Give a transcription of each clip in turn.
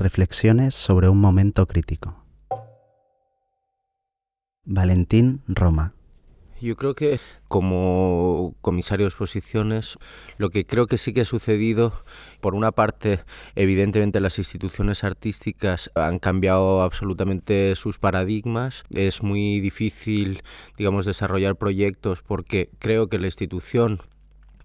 Reflexiones sobre un momento crítico. Valentín Roma. Yo creo que como comisario de exposiciones, lo que creo que sí que ha sucedido, por una parte, evidentemente las instituciones artísticas han cambiado absolutamente sus paradigmas. Es muy difícil, digamos, desarrollar proyectos porque creo que la institución,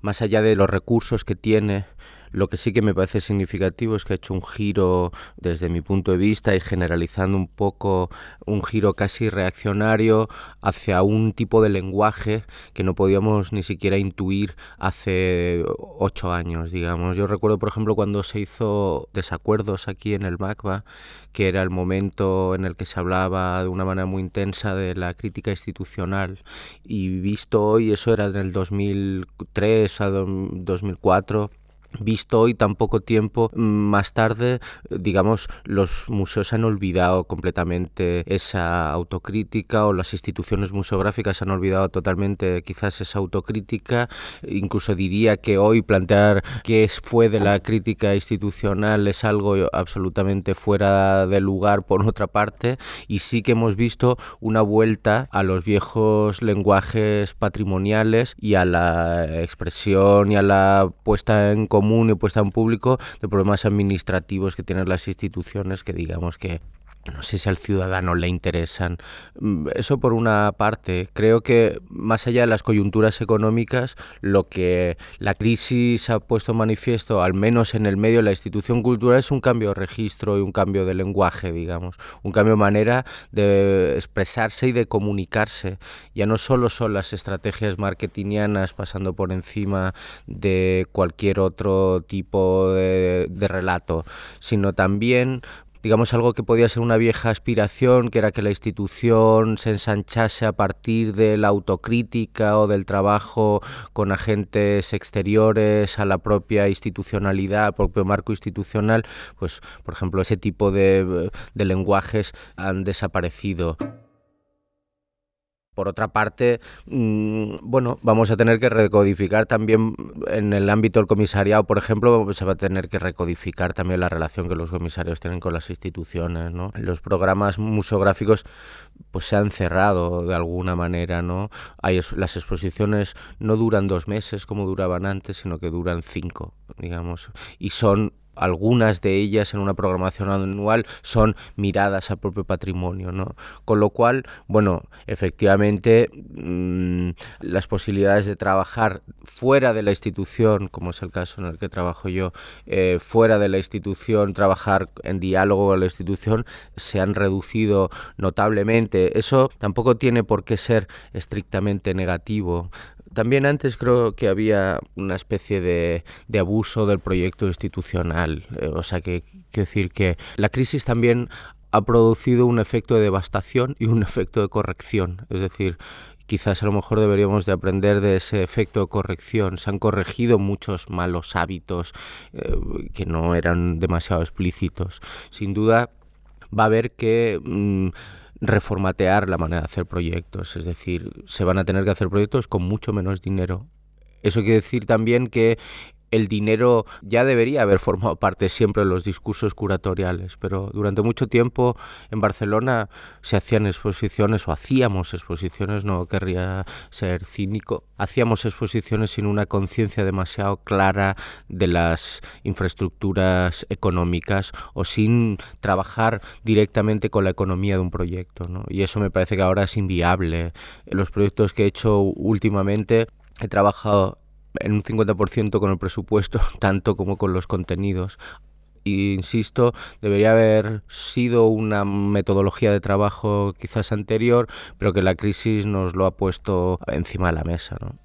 más allá de los recursos que tiene, lo que sí que me parece significativo es que ha hecho un giro desde mi punto de vista y generalizando un poco un giro casi reaccionario hacia un tipo de lenguaje que no podíamos ni siquiera intuir hace ocho años, digamos. Yo recuerdo, por ejemplo, cuando se hizo Desacuerdos aquí en el MACBA, que era el momento en el que se hablaba de una manera muy intensa de la crítica institucional y visto hoy, eso era en el 2003 a 2004, visto hoy tan poco tiempo mm, más tarde, digamos, los museos han olvidado completamente esa autocrítica o las instituciones museográficas han olvidado totalmente quizás esa autocrítica. Incluso diría que hoy plantear qué fue de la crítica institucional es algo absolutamente fuera de lugar por otra parte y sí que hemos visto una vuelta a los viejos lenguajes patrimoniales y a la expresión y a la puesta en común común y puesta en público de problemas administrativos que tienen las instituciones que digamos que no sé si al ciudadano le interesan. Mm, eso por una parte. Creo que más allá de las coyunturas económicas, lo que la crisis ha puesto manifiesto, al menos en el medio de la institución cultural, es un cambio de registro y un cambio de lenguaje, digamos. Un cambio de manera de expresarse y de comunicarse. Ya no solo son las estrategias marketingianas pasando por encima de cualquier otro tipo de, de relato, sino también digamos, algo que podía ser una vieja aspiración, que era que la institución se ensanchase a partir de la autocrítica o del trabajo con agentes exteriores a la propia institucionalidad, al propio marco institucional, pues, por ejemplo, ese tipo de, de lenguajes han desaparecido. Por otra parte, mm, bueno, vamos a tener que recodificar también en el ámbito del comisariado, por ejemplo, se va a tener que recodificar también la relación que los comisarios tienen con las instituciones, ¿no? Los programas museográficos pues se han cerrado de alguna manera, ¿no? Hay, las exposiciones no duran dos meses como duraban antes, sino que duran cinco, digamos, y son algunas de ellas en una programación anual son miradas al propio patrimonio, ¿no? Con lo cual, bueno, efectivamente mm, las posibilidades de trabajar fuera de la institución, como es el caso en el que trabajo yo, eh, fuera de la institución, trabajar en diálogo con la institución, se han reducido notablemente. Eso tampoco tiene por qué ser estrictamente negativo. También antes creo que había una especie de, de abuso del proyecto institucional. Eh, o sea, que decir que la crisis también ha producido un efecto de devastación y un efecto de corrección. Es decir, quizás a lo mejor deberíamos de aprender de ese efecto de corrección. Se han corregido muchos malos hábitos eh, que no eran demasiado explícitos. Sin duda va a haber que... Mm, reformatear la manera de hacer proyectos, es decir, se van a tener que hacer proyectos con mucho menos dinero. Eso quiere decir también que el dinero ya debería haber formado parte siempre de los discursos curatoriales, pero durante mucho tiempo en Barcelona se hacían exposiciones o hacíamos exposiciones, no querría ser cínico, hacíamos exposiciones sin una conciencia demasiado clara de las infraestructuras económicas o sin trabajar directamente con la economía de un proyecto, ¿no? Y eso me parece que ahora es inviable. Los proyectos que he hecho últimamente he trabajado en un 50% con el presupuesto, tanto como con los contenidos. Y, insisto, debería haber sido una metodología de trabajo quizás anterior, pero que la crisis nos lo ha puesto encima de la mesa. ¿no?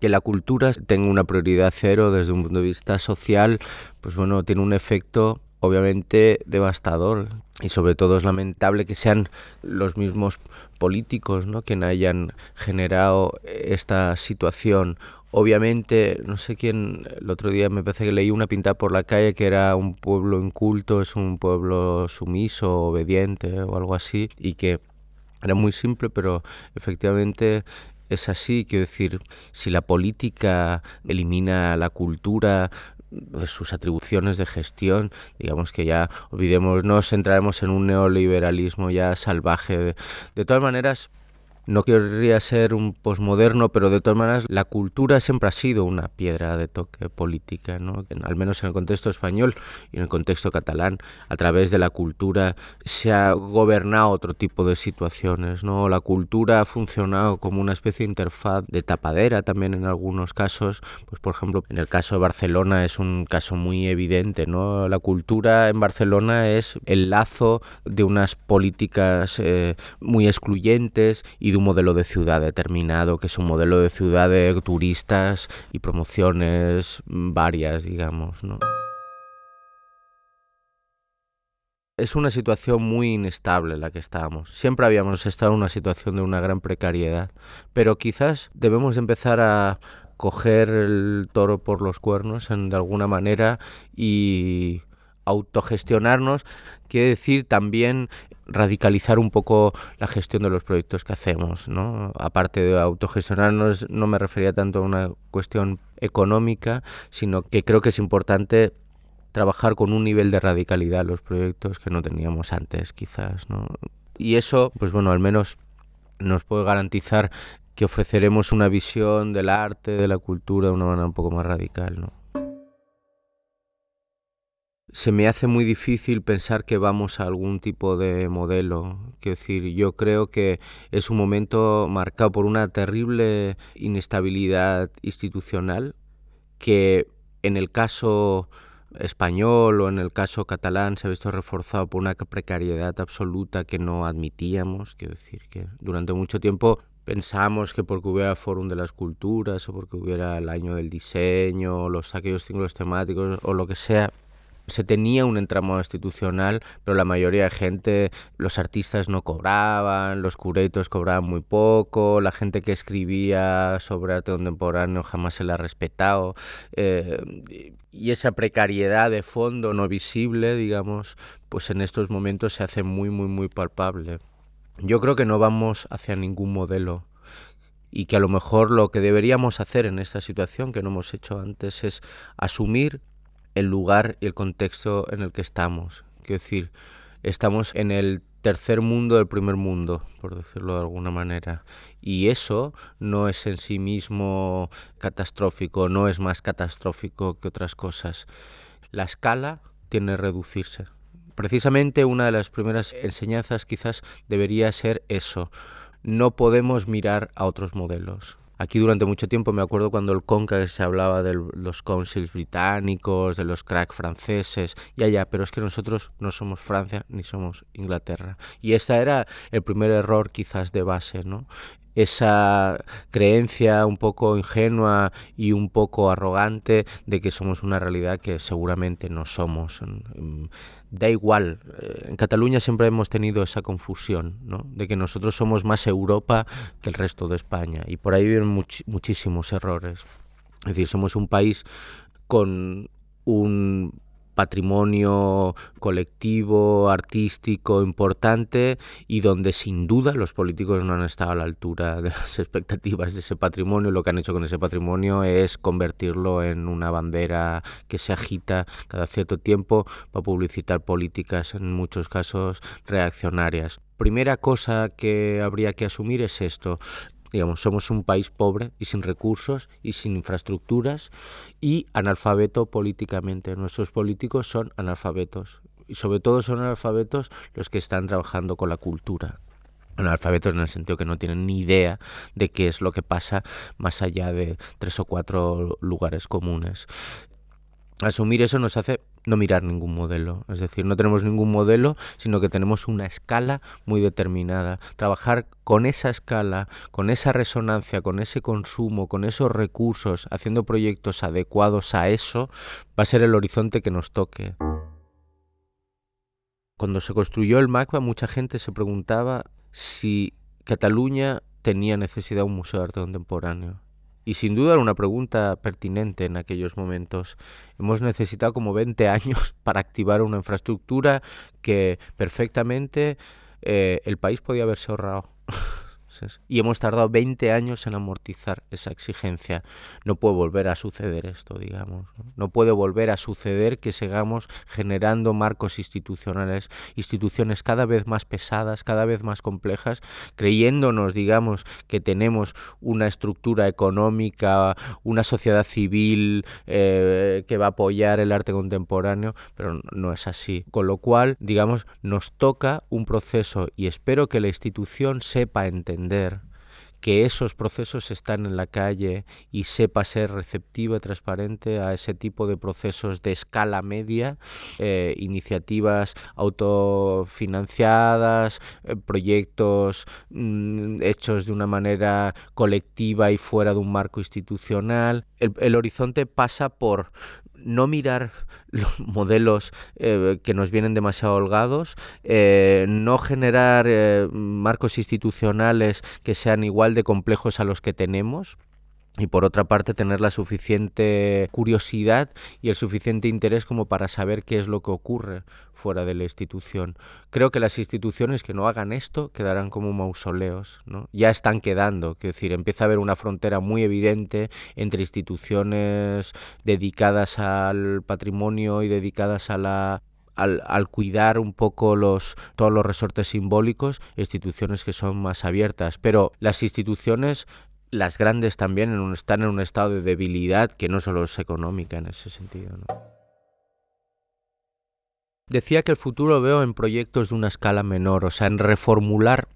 que la cultura tenga una prioridad cero desde un punto de vista social, pues bueno, tiene un efecto obviamente devastador y sobre todo es lamentable que sean los mismos políticos ¿no? quien hayan generado esta situación. Obviamente, no sé quién, el otro día me parece que leí una pintada por la calle que era un pueblo inculto, es un pueblo sumiso, obediente o algo así, y que era muy simple, pero efectivamente es así, quiero decir, si la política elimina la cultura, de sus atribuciones de gestión, digamos que ya olvidemos, entraremos en un neoliberalismo ya salvaje. De todas maneras, no querría ser un posmoderno, pero de todas maneras la cultura siempre ha sido una piedra de toque política, ¿no? al menos en el contexto español y en el contexto catalán. A través de la cultura se ha gobernado otro tipo de situaciones. ¿no? La cultura ha funcionado como una especie de interfaz de tapadera también en algunos casos. Pues, por ejemplo, en el caso de Barcelona es un caso muy evidente. ¿no? La cultura en Barcelona es el lazo de unas políticas eh, muy excluyentes y un modelo de ciudad determinado, que es un modelo de ciudad de turistas y promociones varias, digamos, ¿no? Es una situación muy inestable la que estamos. Siempre habíamos estado en una situación de una gran precariedad, pero quizás debemos empezar a coger el toro por los cuernos en, de alguna manera y autogestionarnos, quiere decir también radicalizar un poco la gestión de los proyectos que hacemos, ¿no? Aparte de autogestionarnos, no me refería tanto a una cuestión económica, sino que creo que es importante trabajar con un nivel de radicalidad los proyectos que no teníamos antes, quizás, ¿no? Y eso, pues bueno, al menos nos puede garantizar que ofreceremos una visión del arte, de la cultura de una manera un poco más radical, ¿no? Se me hace muy difícil pensar que vamos a algún tipo de modelo. Quiero decir, yo creo que es un momento marcado por una terrible inestabilidad institucional que en el caso español o en el caso catalán se ha visto reforzado por una precariedad absoluta que no admitíamos. Quiero decir que durante mucho tiempo pensamos que porque hubiera Fórum de las Culturas o porque hubiera el año del diseño, los aquellos ciclos temáticos o lo que sea, se tenía un entramado institucional, pero la mayoría de gente, los artistas no cobraban, los curetos cobraban muy poco, la gente que escribía sobre arte contemporáneo jamás se la ha respetado, eh, y esa precariedad de fondo no visible, digamos, pues en estos momentos se hace muy, muy, muy palpable. Yo creo que no vamos hacia ningún modelo y que a lo mejor lo que deberíamos hacer en esta situación que no hemos hecho antes es asumir el lugar y el contexto en el que estamos. Quiero decir, estamos en el tercer mundo del primer mundo, por decirlo de alguna manera. Y eso no es en sí mismo catastrófico, no es más catastrófico que otras cosas. La escala tiene que reducirse. Precisamente una de las primeras enseñanzas quizás debería ser eso. No podemos mirar a otros modelos. Aquí durante mucho tiempo me acuerdo cuando el Conca se hablaba de los councils británicos, de los crack franceses, ya ya, pero es que nosotros no somos Francia ni somos Inglaterra. Y ese era el primer error quizás de base, ¿no? esa creencia un poco ingenua y un poco arrogante de que somos una realidad que seguramente no somos. Da igual, eh, en Cataluña siempre hemos tenido esa confusión, ¿no? de que nosotros somos más Europa que el resto de España y por ahí vienen muchísimos errores. Es decir, somos un país con un patrimonio colectivo, artístico importante y donde sin duda los políticos no han estado a la altura de las expectativas de ese patrimonio. Lo que han hecho con ese patrimonio es convertirlo en una bandera que se agita cada cierto tiempo para publicitar políticas en muchos casos reaccionarias. Primera cosa que habría que asumir es esto. Digamos, somos un país pobre y sin recursos y sin infraestructuras y analfabeto políticamente. Nuestros políticos son analfabetos y sobre todo son analfabetos los que están trabajando con la cultura. Analfabetos en el sentido que no tienen ni idea de qué es lo que pasa más allá de tres o cuatro lugares comunes. Asumir eso nos hace no mirar ningún modelo. Es decir, no tenemos ningún modelo, sino que tenemos una escala muy determinada. Trabajar con esa escala, con esa resonancia, con ese consumo, con esos recursos, haciendo proyectos adecuados a eso, va a ser el horizonte que nos toque. Cuando se construyó el MACBA, mucha gente se preguntaba si Cataluña tenía necesidad de un museo de arte contemporáneo. Y sin duda era una pregunta pertinente en aquellos momentos. Hemos necesitado como 20 años para activar una infraestructura que perfectamente eh, el país podía haberse ahorrado. Y hemos tardado 20 años en amortizar esa exigencia. No puede volver a suceder esto, digamos. No, puede volver a suceder que sigamos generando marcos institucionales, instituciones cada vez más pesadas, cada vez más complejas, creyéndonos, digamos, que tenemos una estructura económica, una sociedad civil eh, que va a apoyar el arte contemporáneo, pero no es así. Con lo cual, digamos, nos toca un proceso y espero que la institución sepa entender que esos procesos están en la calle y sepa ser receptiva y transparente a ese tipo de procesos de escala media, eh, iniciativas autofinanciadas, eh, proyectos mm, hechos de una manera colectiva y fuera de un marco institucional. el horizonte pasa por no mirar los modelos eh, que nos vienen demasiado holgados, eh, no generar eh, marcos institucionales que sean igual de complejos a los que tenemos, y por otra parte tener la suficiente curiosidad y el suficiente interés como para saber qué es lo que ocurre fuera de la institución. Creo que las instituciones que no hagan esto quedarán como mausoleos, ¿no? Ya están quedando, es decir, empieza a haber una frontera muy evidente entre instituciones dedicadas al patrimonio y dedicadas a la al, al, cuidar un poco los, todos los resortes simbólicos, instituciones que son más abiertas. Pero las instituciones las grandes también están en un estado de debilidad que no solo es económica en ese sentido. Decía que el futuro veo en proyectos de una escala menor, o sea, en reformular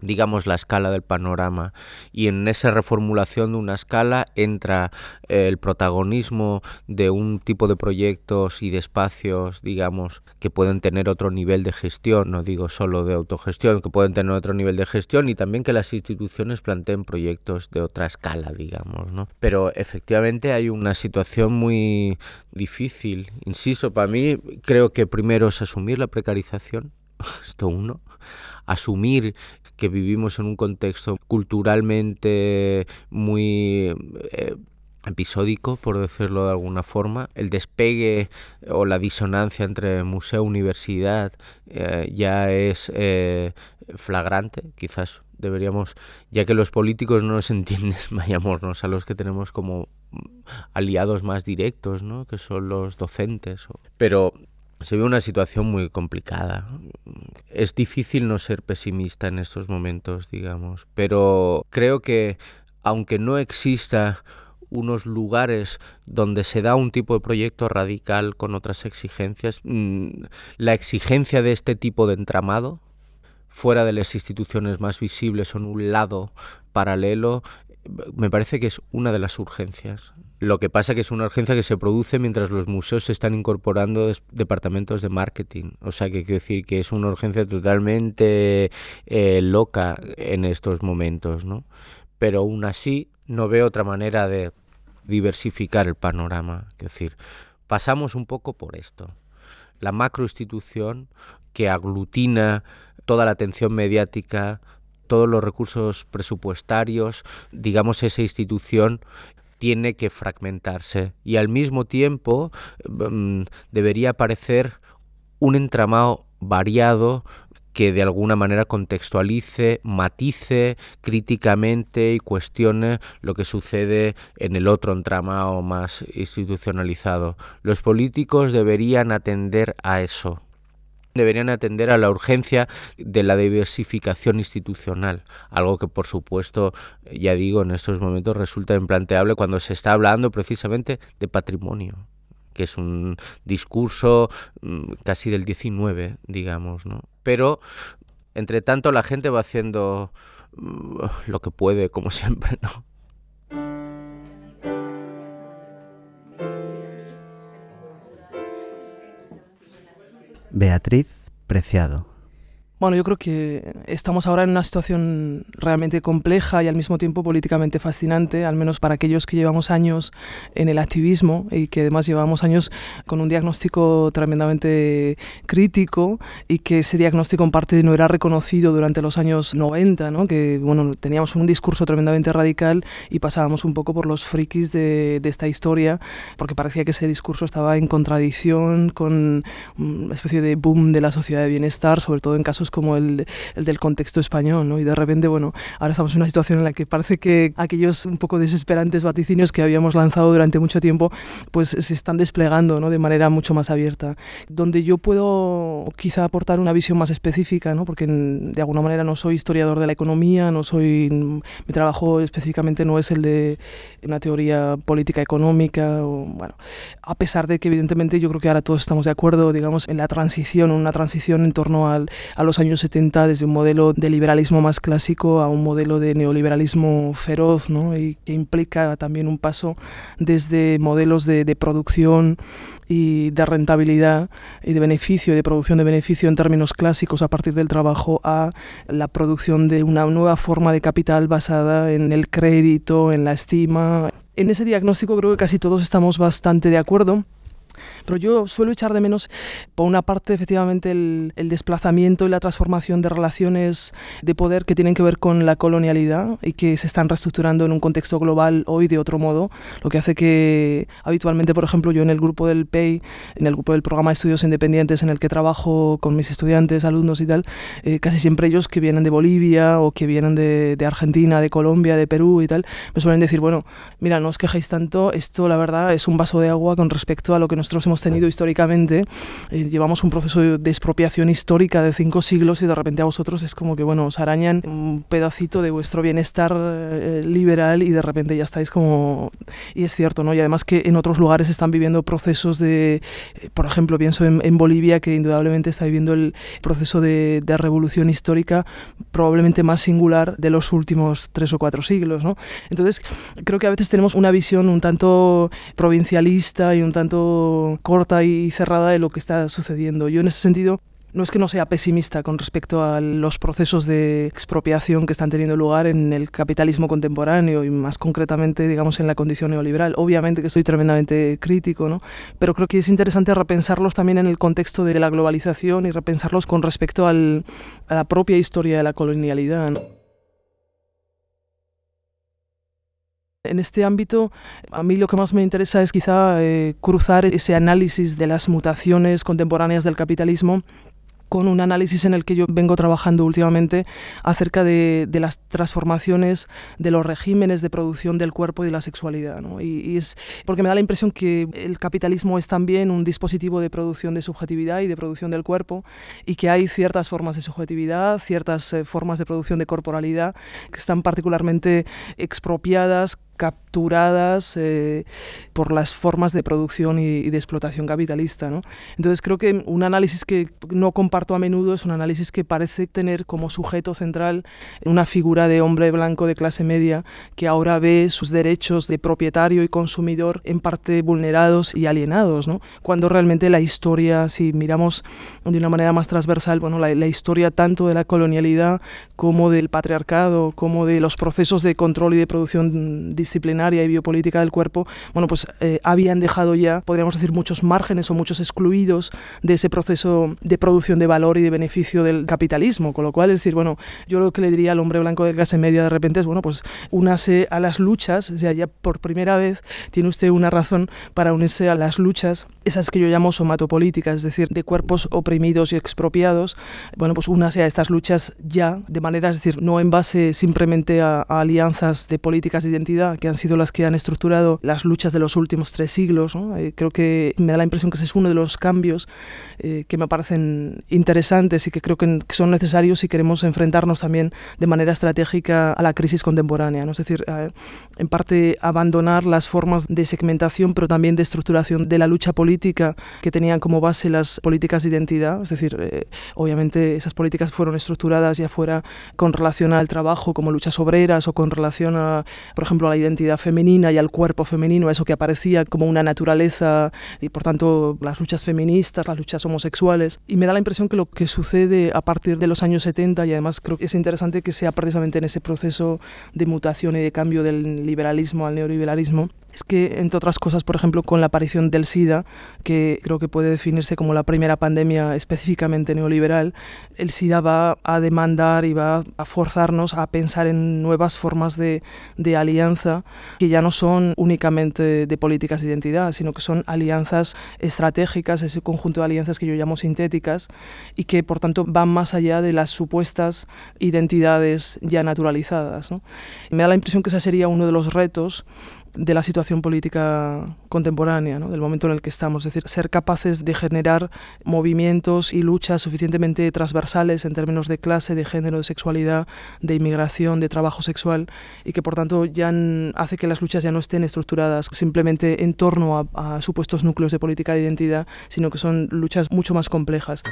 digamos, la escala del panorama. Y en esa reformulación de una escala entra eh, el protagonismo de un tipo de proyectos y de espacios, digamos, que pueden tener otro nivel de gestión, no digo solo de autogestión, que pueden tener otro nivel de gestión y también que las instituciones planteen proyectos de otra escala, digamos, ¿no? Pero efectivamente hay una situación muy difícil. Insisto, para mí creo que primero es asumir la precarización, esto uno, asumir que vivimos en un contexto culturalmente muy... Eh, episódico, por decirlo de alguna forma. El despegue o la disonancia entre museo e universidad eh, ya es eh, flagrante. Quizás deberíamos, ya que los políticos no nos entienden, vayámonos a los que tenemos como aliados más directos, ¿no? que son los docentes. Pero se ve una situación muy complicada. Es difícil no ser pesimista en estos momentos, digamos, pero creo que aunque no exista unos lugares donde se da un tipo de proyecto radical con otras exigencias, mm, la exigencia de este tipo de entramado, fuera de las instituciones más visibles en un lado paralelo, me parece que es una de las urgencias. Lo que pasa que es una urgencia que se produce mientras los museos se están incorporando departamentos de marketing. O sea, que quiero decir que es una urgencia totalmente eh, loca en estos momentos, ¿no? Pero aún así no veo otra manera de diversificar el panorama. Es decir, pasamos un poco por esto. La macroinstitución que aglutina toda la atención mediática, todos los recursos presupuestarios, digamos, esa institución tiene que fragmentarse y al mismo tiempo mm, debería aparecer un entramado variado que de alguna manera contextualice, matice críticamente y cuestione lo que sucede en el otro entramado más institucionalizado. Los políticos deberían atender a eso, deberían atender a la urgencia de la diversificación institucional, algo que por supuesto, ya digo, en estos momentos resulta implanteable cuando se está hablando precisamente de patrimonio que es un discurso mm, casi del 19, digamos, ¿no? Pero entre tanto la gente va haciendo mm, lo que puede, como siempre, ¿no? Beatriz Preciado. Bueno, yo creo que estamos ahora en una situación realmente compleja y al mismo tiempo políticamente fascinante, al menos para aquellos que llevamos años en el activismo y que además llevamos años con un diagnóstico tremendamente crítico y que ese diagnóstico en parte no era reconocido durante los años 90, ¿no? que bueno, teníamos un discurso tremendamente radical y pasábamos un poco por los frikis de, de esta historia porque parecía que ese discurso estaba en contradicción con una especie de boom de la sociedad de bienestar, sobre todo en casos pues como el, el, del contexto español, ¿no? Y de repente, bueno, ahora estamos en una situación en la que parece que aquellos un poco desesperantes vaticinios que habíamos lanzado durante mucho tiempo, pues se están desplegando, ¿no? De manera mucho más abierta. Donde yo puedo quizá aportar una visión más específica, ¿no? Porque de alguna manera no soy historiador de la economía, no soy, mi trabajo específicamente no es el de una teoría política económica, o, bueno, a pesar de que evidentemente yo creo que ahora todos estamos de acuerdo, digamos, en la transición, una transición en torno al, a los años 70 desde un modelo de liberalismo más clásico a un modelo de neoliberalismo feroz, ¿no? Y que implica también un paso desde modelos de, de producción y de rentabilidad y de beneficio, de producción de beneficio en términos clásicos a partir del trabajo a la producción de una nueva forma de capital basada en el crédito, en la estima. En ese diagnóstico creo que casi todos estamos bastante de acuerdo. Pero yo suelo echar de menos, por una parte, efectivamente, el, el, desplazamiento y la transformación de relaciones de poder que tienen que ver con la colonialidad y que se están reestructurando en un contexto global hoy de otro modo, lo que hace que habitualmente, por ejemplo, yo en el grupo del PEI, en el grupo del programa de estudios independientes en el que trabajo con mis estudiantes, alumnos y tal, eh, casi siempre ellos que vienen de Bolivia o que vienen de, de Argentina, de Colombia, de Perú y tal, me suelen decir, bueno, mira, no os quejéis tanto, esto la verdad es un vaso de agua con respecto a lo que nosotros hemos tenido históricamente. Eh, llevamos un proceso de expropiación histórica de cinco siglos y de repente a vosotros es como que, bueno, os arañan un pedacito de vuestro bienestar eh, liberal y de repente ya estáis como... Y es cierto, ¿no? Y además que en otros lugares están viviendo procesos de, eh, por ejemplo, pienso en, en, Bolivia, que indudablemente está viviendo el proceso de, de, revolución histórica probablemente más singular de los últimos tres o cuatro siglos, ¿no? Entonces, creo que a veces tenemos una visión un tanto provincialista y un tanto corta y cerrada de lo que está sucediendo. Yo en ese sentido no es que no sea pesimista con respecto a los procesos de expropiación que están teniendo lugar en el capitalismo contemporáneo y más concretamente, digamos, en la condición neoliberal. Obviamente que estoy tremendamente crítico, ¿no? Pero creo que es interesante repensarlos también en el contexto de la globalización y repensarlos con respecto a la propia historia de la colonialidad. En este ámbito, a mí lo que más me interesa es quizá eh, cruzar ese análisis de las mutaciones contemporáneas del capitalismo con un análisis en el que yo vengo trabajando últimamente acerca de, de las transformaciones de los regímenes de producción del cuerpo y de la sexualidad. ¿no? Y, y, es porque me da la impresión que el capitalismo es también un dispositivo de producción de subjetividad y de producción del cuerpo y que hay ciertas formas de subjetividad, ciertas eh, formas de producción de corporalidad que están particularmente expropiadas, capturadas eh, por las formas de producción y, y, de explotación capitalista. ¿no? Entonces creo que un análisis que no comparto a menudo es un análisis que parece tener como sujeto central una figura de hombre blanco de clase media que ahora ve sus derechos de propietario y consumidor en parte vulnerados y alienados, ¿no? cuando realmente la historia, si miramos de una manera más transversal, bueno, la, la historia tanto de la colonialidad como del patriarcado, como de los procesos de control y de producción disciplinaria y biopolítica del cuerpo, bueno, pues eh, habían dejado ya, podríamos decir, muchos márgenes o muchos excluidos de ese proceso de producción de valor y de beneficio del capitalismo, con lo cual es decir, bueno, yo lo que le diría al hombre blanco de clase media de repente es, bueno, pues únase a las luchas, o sea, ya por primera vez tiene usted una razón para unirse a las luchas, esas que yo llamo somatopolíticas, es decir, de cuerpos oprimidos y expropiados, bueno, pues únase a estas luchas ya, de manera, es decir, no en base simplemente a, a alianzas de políticas de identidad, que han sido las que han estructurado las luchas de los últimos tres siglos. ¿no? Eh, creo que me da la impresión que ese es uno de los cambios eh, que me parecen interesantes y que creo que, son necesarios si queremos enfrentarnos también de manera estratégica a la crisis contemporánea. ¿no? Es decir, en parte abandonar las formas de segmentación, pero también de estructuración de la lucha política que tenían como base las políticas de identidad. Es decir, eh, obviamente esas políticas fueron estructuradas ya fuera con relación al trabajo como luchas obreras o con relación a, por ejemplo, a la identidad femenina y al cuerpo femenino, eso que aparecía como una naturaleza y por tanto las luchas feministas, las luchas homosexuales. Y me da la impresión que lo que sucede a partir de los años 70 y además creo que es interesante que sea precisamente en ese proceso de mutación y de cambio del liberalismo al neoliberalismo, es que, entre otras cosas, por ejemplo, con la aparición del SIDA, que creo que puede definirse como la primera pandemia específicamente neoliberal, el SIDA va a demandar y va a forzarnos a pensar en nuevas formas de, de alianza que ya no son únicamente de políticas de identidad, sino que son alianzas estratégicas, ese conjunto de alianzas que yo llamo sintéticas y que, por tanto, van más allá de las supuestas identidades ya naturalizadas. ¿no? Me da la impresión que ese sería uno de los retos de la situación política contemporánea, ¿no? del momento en el que estamos, es decir, ser capaces de generar movimientos y luchas suficientemente transversales en términos de clase, de género, de sexualidad, de inmigración, de trabajo sexual, y que por tanto ya hace que las luchas ya no estén estructuradas simplemente en torno a, a supuestos núcleos de política de identidad, sino que son luchas mucho más complejas.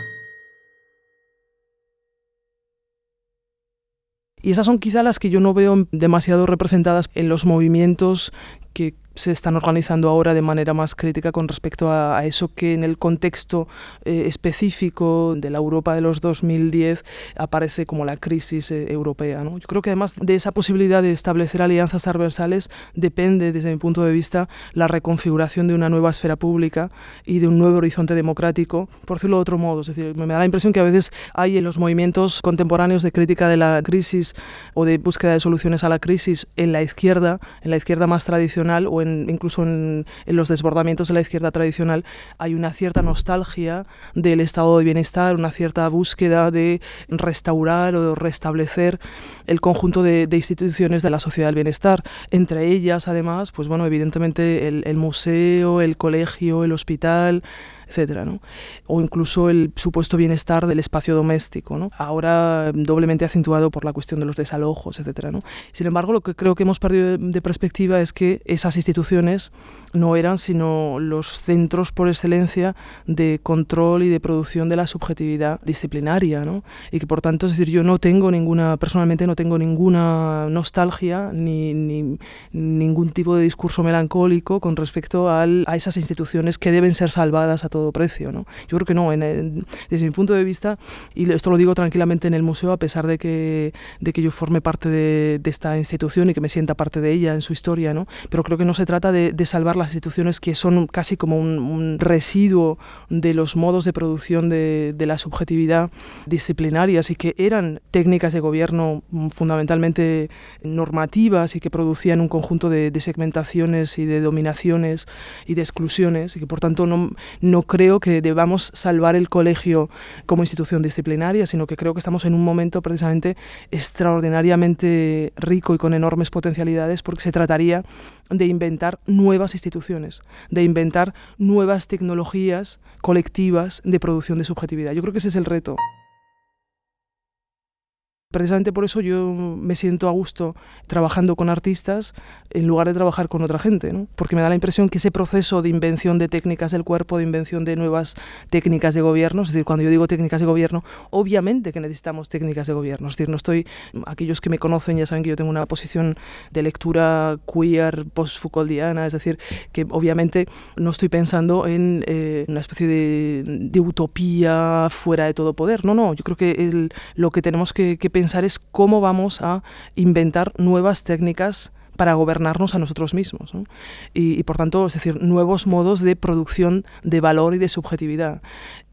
Y esas son quizá las que yo no veo demasiado representadas en los movimientos que se están organizando ahora de manera más crítica con respecto a, eso que en el contexto eh, específico de la Europa de los 2010 aparece como la crisis eh, europea. ¿no? Yo creo que además de esa posibilidad de establecer alianzas transversales depende, desde mi punto de vista, la reconfiguración de una nueva esfera pública y de un nuevo horizonte democrático, por decirlo de otro modo. Es decir, me da la impresión que a veces hay en los movimientos contemporáneos de crítica de la crisis o de búsqueda de soluciones a la crisis en la izquierda, en la izquierda más tradicional o en incluso en, los desbordamientos de la izquierda tradicional, hay una cierta nostalgia del estado de bienestar, una cierta búsqueda de restaurar o restablecer el conjunto de, instituciones de la sociedad del bienestar. Entre ellas, además, pues bueno, evidentemente el museo, el colegio, el hospital, etcétera, ¿no? O incluso el supuesto bienestar del espacio doméstico, ¿no? Ahora doblemente acentuado por la cuestión de los desalojos, etcétera, ¿no? Sin embargo, lo que creo que hemos perdido de perspectiva es que esas instituciones no eran sino los centros por excelencia de control y de producción de la subjetividad disciplinaria, ¿no? Y que por tanto, es decir, yo no tengo ninguna, personalmente no tengo ninguna nostalgia ni, ni ningún tipo de discurso melancólico con respecto al, a esas instituciones que deben ser salvadas a todo precio, ¿no? Yo creo que no, desde mi punto de vista, y esto lo digo tranquilamente en el museo, a pesar de que, de que yo forme parte de, de esta institución y que me sienta parte de ella en su historia, ¿no? Pero creo que no se trata de, de salvar las instituciones que son casi como un, residuo de los modos de producción de, la subjetividad disciplinarias y que eran técnicas de gobierno fundamentalmente normativas y que producían un conjunto de, de segmentaciones y de dominaciones y de exclusiones y que por tanto no, no creo que debamos salvar el colegio como institución disciplinaria, sino que creo que estamos en un momento precisamente extraordinariamente rico y con enormes potencialidades porque se trataría de inventar nuevas instituciones, de inventar nuevas tecnologías colectivas de producción de subjetividad. Yo creo que ese es el reto. Precisamente por eso yo me siento a gusto trabajando con artistas en lugar de trabajar con otra gente, ¿no? porque me da la impresión que ese proceso de invención de técnicas del cuerpo, de invención de nuevas técnicas de gobierno, es decir, cuando yo digo técnicas de gobierno, obviamente que necesitamos técnicas de gobierno, es decir, no estoy, aquellos que me conocen ya saben que yo tengo una posición de lectura queer, post-Foucauldiana, es decir, que obviamente no estoy pensando en eh, una especie de, utopía fuera de todo poder, no, no, yo creo que lo que tenemos que, que pensar es cómo vamos a inventar nuevas técnicas para gobernarnos a nosotros mismos. y, por tanto, es decir, nuevos modos de producción de valor y de subjetividad.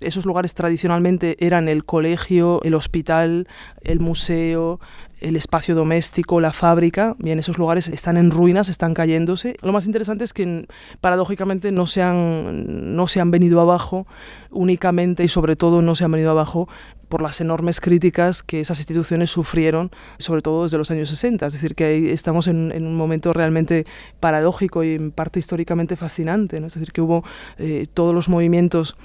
Esos lugares tradicionalmente eran el colegio, el hospital, el museo, el espacio doméstico, la fábrica, bien, esos lugares están en ruinas, están cayéndose. Lo más interesante es que paradójicamente no se han, no se han venido abajo únicamente y sobre todo no se han venido abajo por las enormes críticas que esas instituciones sufrieron, sobre todo desde los años 60. Es decir, que ahí estamos en, un momento realmente paradójico y en parte históricamente fascinante. ¿no? Es decir, que hubo eh, todos los movimientos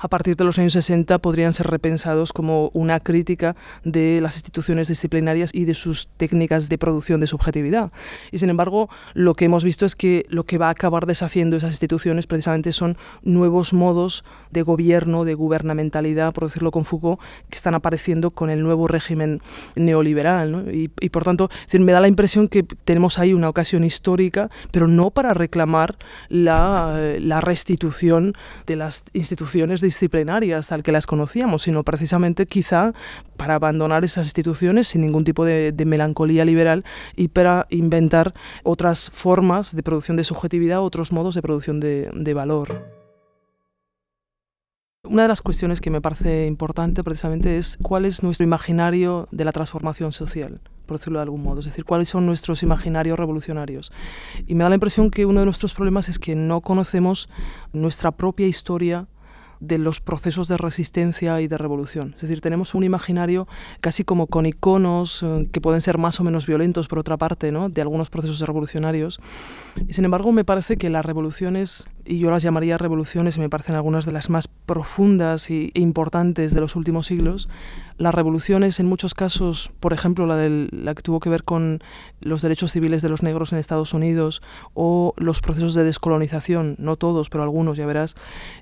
a partir de los años 60 podrían ser repensados como una crítica de las instituciones disciplinarias y de sus técnicas de producción de subjetividad. Y sin embargo, lo que hemos visto es que lo que va a acabar deshaciendo esas instituciones precisamente son nuevos modos de gobierno, de gubernamentalidad, por decirlo con Foucault, que están apareciendo con el nuevo régimen neoliberal. ¿no? Y, y, por tanto, decir, me da la impresión que tenemos ahí una ocasión histórica, pero no para reclamar la, la restitución de las instituciones disciplinarias tal que las conocíamos, sino precisamente quizá para abandonar esas instituciones sin ningún tipo de, melancolía liberal y para inventar otras formas de producción de subjetividad, otros modos de producción de, de valor. Una de las cuestiones que me parece importante precisamente es cuál es nuestro imaginario de la transformación social, por decirlo de algún modo, es decir, cuáles son nuestros imaginarios revolucionarios. Y me da la impresión que uno de nuestros problemas es que no conocemos nuestra propia historia de los procesos de resistencia y de revolución. Es decir, tenemos un imaginario casi como con iconos eh, que pueden ser más o menos violentos, por otra parte, ¿no? de algunos procesos revolucionarios. Y sin embargo, me parece que las revoluciones, y yo las llamaría revoluciones, y me parecen algunas de las más profundas e importantes de los últimos siglos, las revoluciones en muchos casos, por ejemplo la, del, la que tuvo que ver con los derechos civiles de los negros en Estados Unidos o los procesos de descolonización, no todos, pero algunos, ya verás,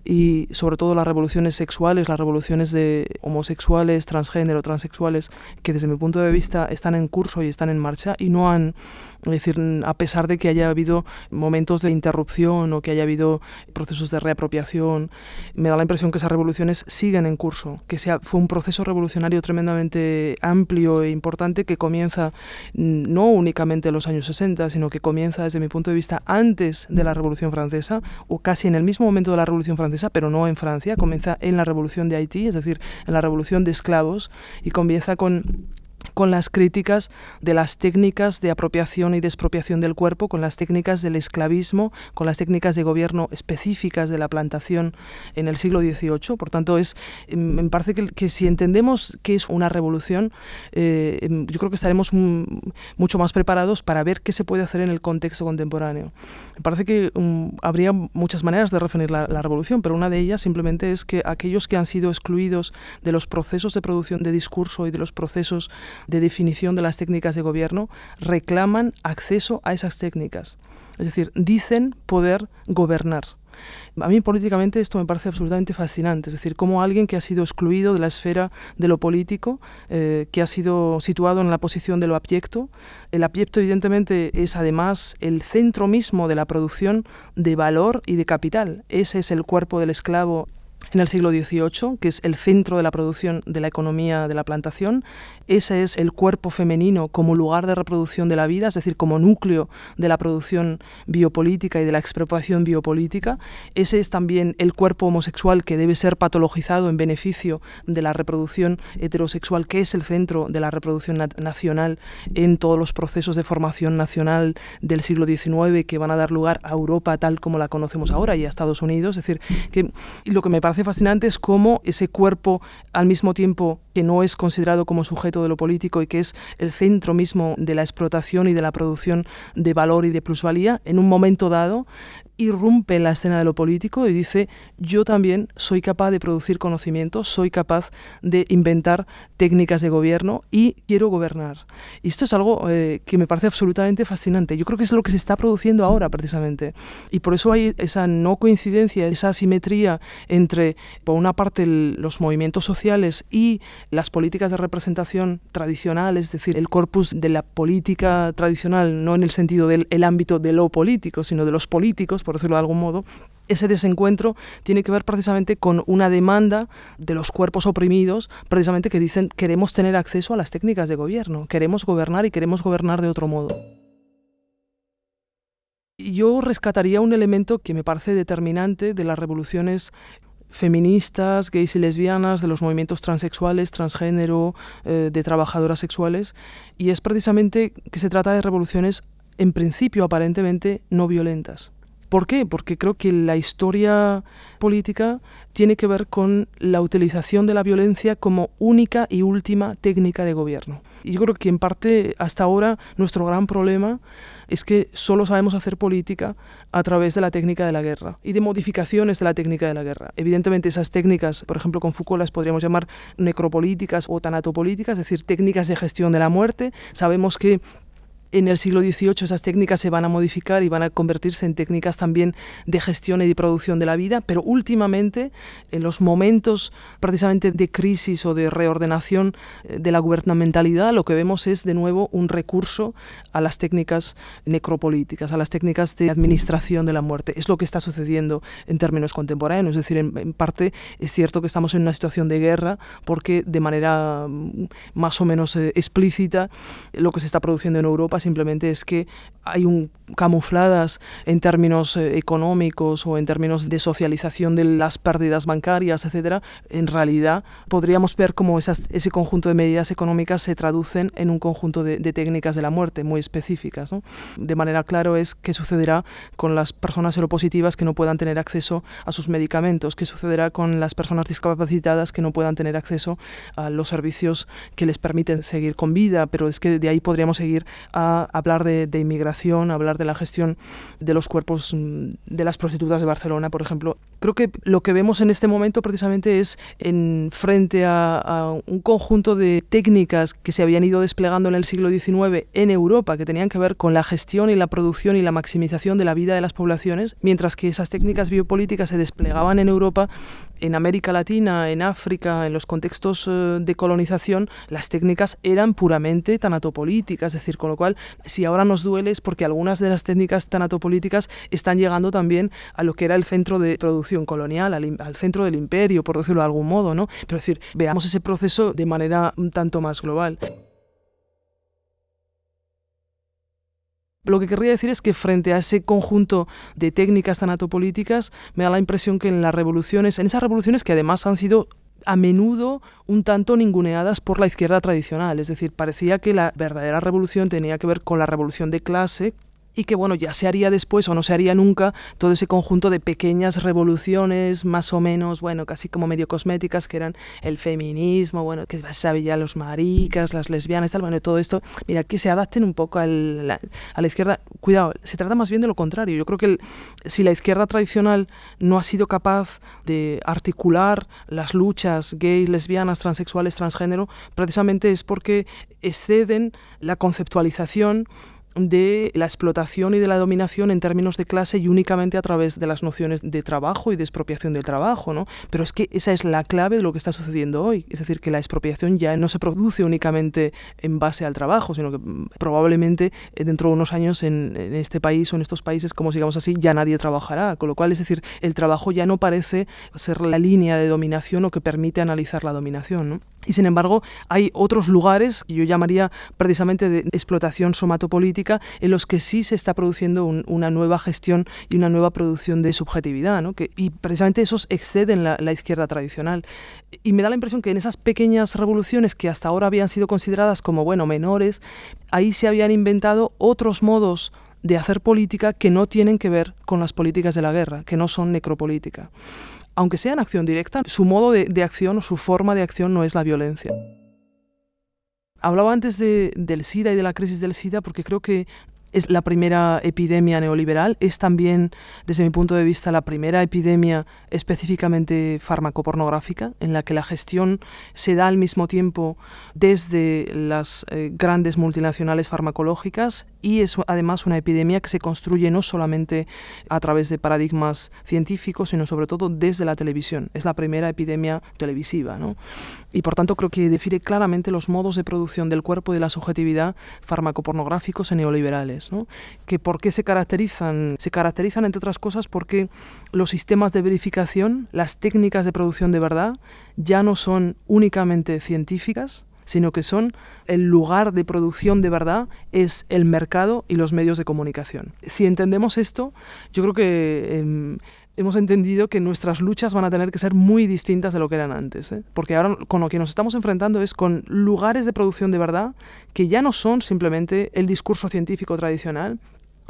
y sobre todo las revoluciones sexuales, las revoluciones de homosexuales, transgénero, transexuales, que desde mi punto de vista están en curso y están en marcha y no han es decir, a pesar de que haya habido momentos de interrupción o que haya habido procesos de reapropiación, me da la impresión que esas revoluciones siguen en curso, que fue un proceso revolucionario tremendamente amplio e importante que comienza no únicamente en los años 60, sino que comienza desde mi punto de vista antes de la Revolución Francesa o casi en el mismo momento de la Revolución Francesa, pero no en Francia, comienza en la Revolución de Haití, es decir, en la Revolución de Esclavos y comienza con con las críticas de las técnicas de apropiación y despropiación del cuerpo, con las técnicas del esclavismo, con las técnicas de gobierno específicas de la plantación en el siglo XVIII. Por tanto, es, em, me parece que, si entendemos qué es una revolución, eh, em, yo creo que estaremos mucho más preparados para ver qué se puede hacer en el contexto contemporáneo. Me parece que um, habría muchas maneras de definir la, la revolución, pero una de ellas simplemente es que aquellos que han sido excluidos de los procesos de producción de discurso y de los procesos de definición de las técnicas de gobierno reclaman acceso a esas técnicas. Es decir, dicen poder gobernar. A mí políticamente esto me parece absolutamente fascinante, es decir, como alguien que ha sido excluido de la esfera de lo político, eh, que ha sido situado en la posición de lo abyecto, el abyecto evidentemente es además el centro mismo de la producción de valor y de capital, ese es el cuerpo del esclavo en el siglo XVIII, que es el centro de la producción de la economía de la plantación. Ese es el cuerpo femenino como lugar de reproducción de la vida, es decir, como núcleo de la producción biopolítica y de la expropiación biopolítica. Ese es también el cuerpo homosexual que debe ser patologizado en beneficio de la reproducción heterosexual, que es el centro de la reproducción nacional en todos los procesos de formación nacional del siglo XIX que van a dar lugar a Europa tal como la conocemos ahora y a Estados Unidos. Es decir, que lo que me parece fascinante es cómo ese cuerpo, al mismo tiempo que no es considerado como sujeto de lo político y que es el centro mismo de la explotación y de la producción de valor y de plusvalía, en un momento dado irrumpe en la escena de lo político y dice, yo también soy capaz de producir conocimiento, soy capaz de inventar técnicas de gobierno y quiero gobernar. Y esto es algo eh, que me parece absolutamente fascinante. Yo creo que es lo que se está produciendo ahora precisamente. Y por eso hay esa no coincidencia, esa asimetría entre, por una parte, los movimientos sociales y las políticas de representación tradicionales, es decir, el corpus de la política tradicional, no en el sentido del ámbito de lo político, sino de los políticos, por decirlo de algún modo, ese desencuentro tiene que ver precisamente con una demanda de los cuerpos oprimidos, precisamente que dicen queremos tener acceso a las técnicas de gobierno, queremos gobernar y queremos gobernar de otro modo. Yo rescataría un elemento que me parece determinante de las revoluciones feministas, gays y lesbianas, de los movimientos transexuales, transgénero, eh, de trabajadoras sexuales, y es precisamente que se trata de revoluciones en principio aparentemente no violentas. ¿Por qué? Porque creo que la historia política tiene que ver con la utilización de la violencia como única y última técnica de gobierno. Y yo creo que en parte hasta ahora nuestro gran problema es que solo sabemos hacer política a través de la técnica de la guerra y de modificaciones de la técnica de la guerra. Evidentemente esas técnicas, por ejemplo con Foucault las podríamos llamar necropolíticas o tanatopolíticas, es decir, técnicas de gestión de la muerte. Sabemos que en el siglo XVIII esas técnicas se van a modificar y van a convertirse en técnicas también de gestión y de producción de la vida, pero últimamente, en los momentos precisamente de crisis o de reordenación eh, de la gubernamentalidad, lo que vemos es de nuevo un recurso a las técnicas necropolíticas, a las técnicas de administración de la muerte. Es lo que está sucediendo en términos contemporáneos, es decir, en, parte es cierto que estamos en una situación de guerra porque de manera mm, más o menos eh, explícita lo que se está produciendo en Europa simplemente es que hay un camufladas en términos eh, económicos o en términos de socialización de las pérdidas bancarias, etcétera, en realidad podríamos ver cómo ese conjunto de medidas económicas se traducen en un conjunto de, técnicas de la muerte muy específicas. De manera claro es qué sucederá con las personas seropositivas que no puedan tener acceso a sus medicamentos, qué sucederá con las personas discapacitadas que no puedan tener acceso a los servicios que les permiten seguir con vida, pero es que de ahí podríamos seguir a hablar de, inmigración, hablar de la gestión de los cuerpos mm, de las prostitutas de Barcelona, por ejemplo. Creo que lo que vemos en este momento precisamente es en frente a, un conjunto de técnicas que se habían ido desplegando en el siglo XIX en Europa, que tenían que ver con la gestión y la producción y la maximización de la vida de las poblaciones, mientras que esas técnicas biopolíticas se desplegaban en Europa en América Latina, en África, en los contextos eh, de colonización, las técnicas eran puramente tanatopolíticas, es decir, con lo cual, si ahora nos duele es porque algunas de las técnicas tanatopolíticas están llegando también a lo que era el centro de producción colonial, al, centro del imperio, por decirlo de algún modo, ¿no? Pero es decir, veamos ese proceso de manera un tanto más global. Lo que querría decir es que frente a ese conjunto de técnicas tanatopolíticas, me da la impresión que en las revoluciones, en esas revoluciones que además han sido a menudo un tanto ninguneadas por la izquierda tradicional. Es decir, parecía que la verdadera revolución tenía que ver con la revolución de clase, y que bueno, ya se haría después o no se haría nunca todo ese conjunto de pequeñas revoluciones más o menos, bueno, casi como medio cosméticas que eran el feminismo, bueno, que se ya los maricas, las lesbianas, tal, bueno, todo esto, mira, que se adapten un poco a la izquierda. Cuidado, se trata más bien de lo contrario. Yo creo que si la izquierda tradicional no ha sido capaz de articular las luchas gays, lesbianas, transexuales, transgénero, precisamente es porque exceden la conceptualización de la explotación y de la dominación en términos de clase y únicamente a través de las nociones de trabajo y de expropiación del trabajo, ¿no? Pero es que esa es la clave de lo que está sucediendo hoy, es decir, que la expropiación ya no se produce únicamente en base al trabajo, sino que mm, probablemente eh, dentro de unos años en, este país o en estos países, como sigamos así, ya nadie trabajará, con lo cual, es decir, el trabajo ya no parece ser la línea de dominación o que permite analizar la dominación, ¿no? Y sin embargo, hay otros lugares que yo llamaría precisamente de explotación somatopolítica en los que sí se está produciendo una nueva gestión y una nueva producción de subjetividad, ¿no? y precisamente esos exceden la, la, izquierda tradicional. Y me da la impresión que en esas pequeñas revoluciones que hasta ahora habían sido consideradas como, bueno, menores, ahí se habían inventado otros modos de hacer política que no tienen que ver con las políticas de la guerra, que no son necropolítica aunque sea en acción directa, su modo de, acción o su forma de acción no es la violencia. Hablaba antes del SIDA y de la crisis del SIDA porque creo que es la primera epidemia neoliberal, es también, desde mi punto de vista, la primera epidemia específicamente farmacopornográfica, en la que la gestión se da al mismo tiempo desde las eh, grandes multinacionales farmacológicas y es además una epidemia que se construye no solamente a través de paradigmas científicos, sino sobre todo desde la televisión. Es la primera epidemia televisiva. ¿no? Y por tanto creo que define claramente los modos de producción del cuerpo y de la subjetividad farmacopornográficos y neoliberales. Que ¿Por qué se caracterizan? Se caracterizan, entre otras cosas, porque los sistemas de verificación, las técnicas de producción de verdad, ya no son únicamente científicas, sino que son el lugar de producción de verdad es el mercado y los medios de comunicación. Si entendemos esto, yo creo que em, hemos entendido que nuestras luchas van a tener que ser muy distintas de lo que eran antes. ¿eh? Porque ahora con lo que nos estamos enfrentando es con lugares de producción de verdad que ya no son simplemente el discurso científico tradicional,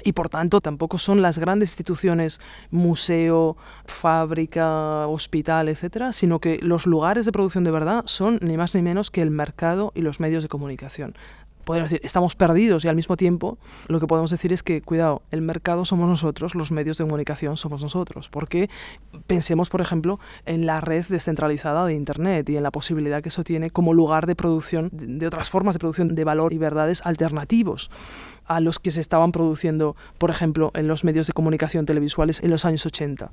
y por tanto tampoco son las grandes instituciones, museo, fábrica, hospital, etcétera, sino que los lugares de producción de verdad son ni más ni menos que el mercado y los medios de comunicación podemos decir, estamos perdidos y al mismo tiempo lo que podemos decir es que, cuidado, el mercado somos nosotros, los medios de comunicación somos nosotros. Porque pensemos, por ejemplo, en la red descentralizada de Internet y en la posibilidad que eso tiene como lugar de producción de otras formas de producción de valor y verdades alternativos a los que se estaban produciendo, por ejemplo, en los medios de comunicación televisuales en los años 80.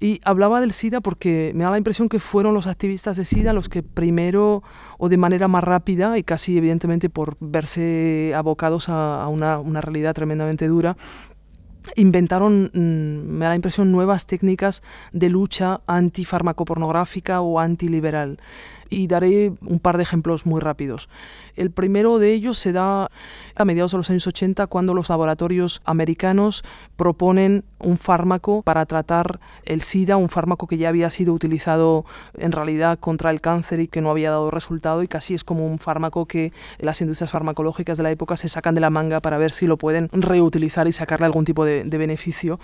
Y hablaba del SIDA porque me da la impresión que fueron los activistas de SIDA los que primero o de manera más rápida y casi evidentemente por verse abocados a, una, una realidad tremendamente dura, inventaron, mm, me da la impresión, nuevas técnicas de lucha antifarmacopornográfica o antiliberal y daré un par de ejemplos muy rápidos. El primero de ellos se da a mediados de los años 80 cuando los laboratorios americanos proponen un fármaco para tratar el SIDA, un fármaco que ya había sido utilizado en realidad contra el cáncer y que no había dado resultado y casi es como un fármaco que las industrias farmacológicas de la época se sacan de la manga para ver si lo pueden reutilizar y sacarle algún tipo de, de beneficio.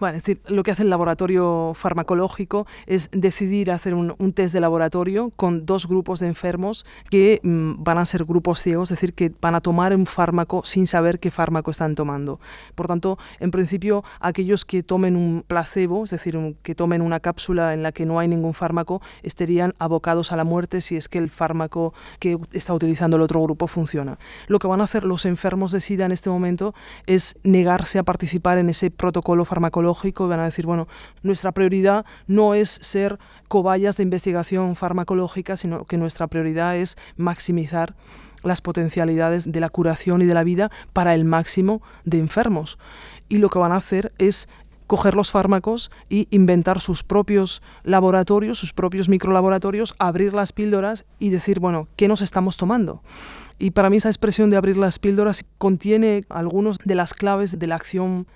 Bueno, es decir, lo que hace el laboratorio farmacológico es decidir hacer un, test de laboratorio con dos grupos de enfermos que mm, van a ser grupos ciegos, es decir, que van a tomar un fármaco sin saber qué fármaco están tomando. Por tanto, en principio, aquellos que tomen un placebo, es decir, que tomen una cápsula en la que no hay ningún fármaco, estarían abocados a la muerte si es que el fármaco que está utilizando el otro grupo funciona. Lo que van a hacer los enfermos de SIDA en este momento es negarse a participar en ese protocolo farmacológico van a decir, bueno, nuestra prioridad no es ser cobayas de investigación farmacológica, sino que nuestra prioridad es maximizar las potencialidades de la curación y de la vida para el máximo de enfermos. Y lo que van a hacer es coger los fármacos y inventar sus propios laboratorios, sus propios microlaboratorios, abrir las píldoras y decir, bueno, ¿qué nos estamos tomando? Y para mí esa expresión de abrir las píldoras contiene algunas de las claves de la acción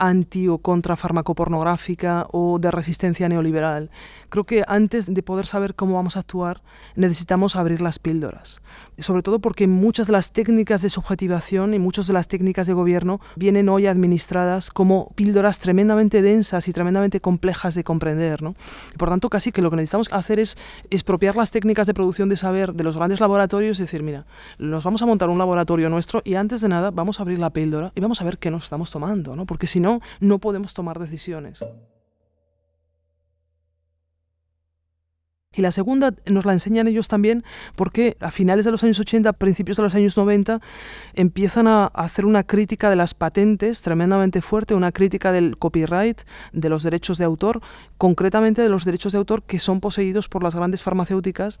anti o contra farmacopornográfica o de resistencia neoliberal. Creo que antes de poder saber cómo vamos a actuar necesitamos abrir las píldoras, sobre todo porque muchas de las técnicas de subjetivación y muchas de las técnicas de gobierno vienen hoy administradas como píldoras tremendamente densas y tremendamente complejas de comprender. ¿no? por tanto, casi que lo que necesitamos hacer es expropiar las técnicas de producción de saber de los grandes laboratorios y decir, mira, nos vamos a montar un laboratorio nuestro y antes de nada vamos a abrir la píldora y vamos a ver qué nos estamos tomando, ¿no? porque si no, no, podemos tomar decisiones. Y la segunda nos la enseñan ellos también porque a finales de los años 80, principios de los años 90, empiezan a hacer una crítica de las patentes tremendamente fuerte, una crítica del copyright, de los derechos de autor, concretamente de los derechos de autor que son poseídos por las grandes farmacéuticas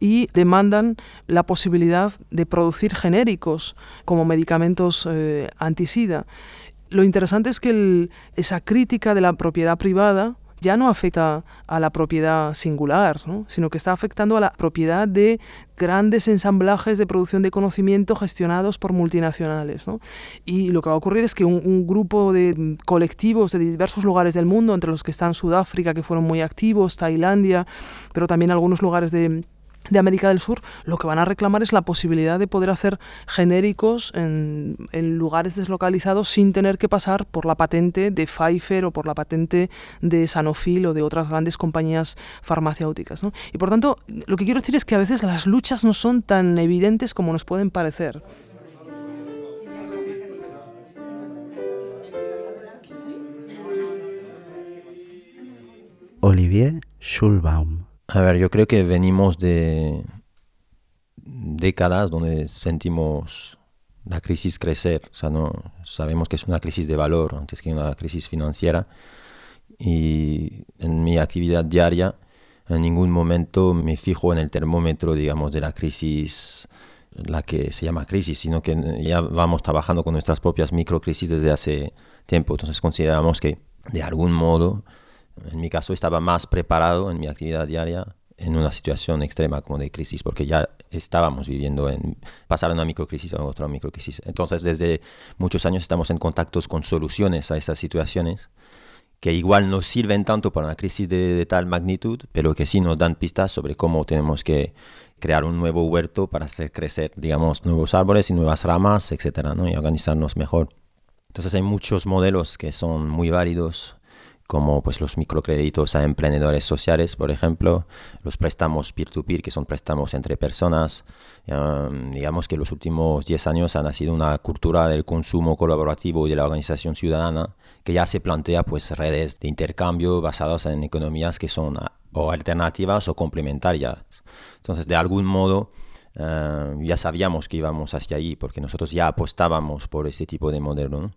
y demandan la posibilidad de producir genéricos como medicamentos eh, antisida lo interesante es que esa crítica de la propiedad privada ya no afecta a la propiedad singular, sino que está afectando a la propiedad de grandes ensamblajes de producción de conocimiento gestionados por multinacionales. Y lo que va a ocurrir es que un, un, grupo de colectivos de diversos lugares del mundo, entre los que están Sudáfrica, que fueron muy activos, Tailandia, pero también algunos lugares de de América del Sur, lo que van a reclamar es la posibilidad de poder hacer genéricos en, lugares deslocalizados sin tener que pasar por la patente de Pfizer o por la patente de Sanofi o de otras grandes compañías farmacéuticas. Y por tanto, lo que quiero decir es que a veces las luchas no son tan evidentes como nos pueden parecer. Olivier Schulbaum a ver, yo creo que venimos de décadas donde sentimos la crisis crecer. O sea, no, sabemos que es una crisis de valor antes que una crisis financiera. Y en mi actividad diaria, en ningún momento me fijo en el termómetro, digamos, de la crisis, la que se llama crisis, sino que ya vamos trabajando con nuestras propias microcrisis desde hace tiempo. Entonces consideramos que de algún modo en mi caso estaba más preparado en mi actividad diaria en una situación extrema como de crisis, porque ya estábamos viviendo en pasar una microcrisis a otra microcrisis. Entonces, desde muchos años estamos en contactos con soluciones a esas situaciones que igual no sirven tanto para una crisis de, tal magnitud, pero que sí nos dan pistas sobre cómo tenemos que crear un nuevo huerto para hacer crecer, digamos, nuevos árboles y nuevas ramas, etcétera, ¿no? y organizarnos mejor. Entonces hay muchos modelos que son muy válidos como pues los microcréditos a emprendedores sociales, por ejemplo, los préstamos peer-to-peer, que son préstamos entre personas. Um, digamos que los últimos 10 años ha nacido una cultura del consumo colaborativo y de la organización ciudadana que ya se plantea pues redes de intercambio basadas en economías que son o alternativas o complementarias. Entonces, de algún modo, uh, ya sabíamos que íbamos hacia allí porque nosotros ya apostábamos por este tipo de modelo,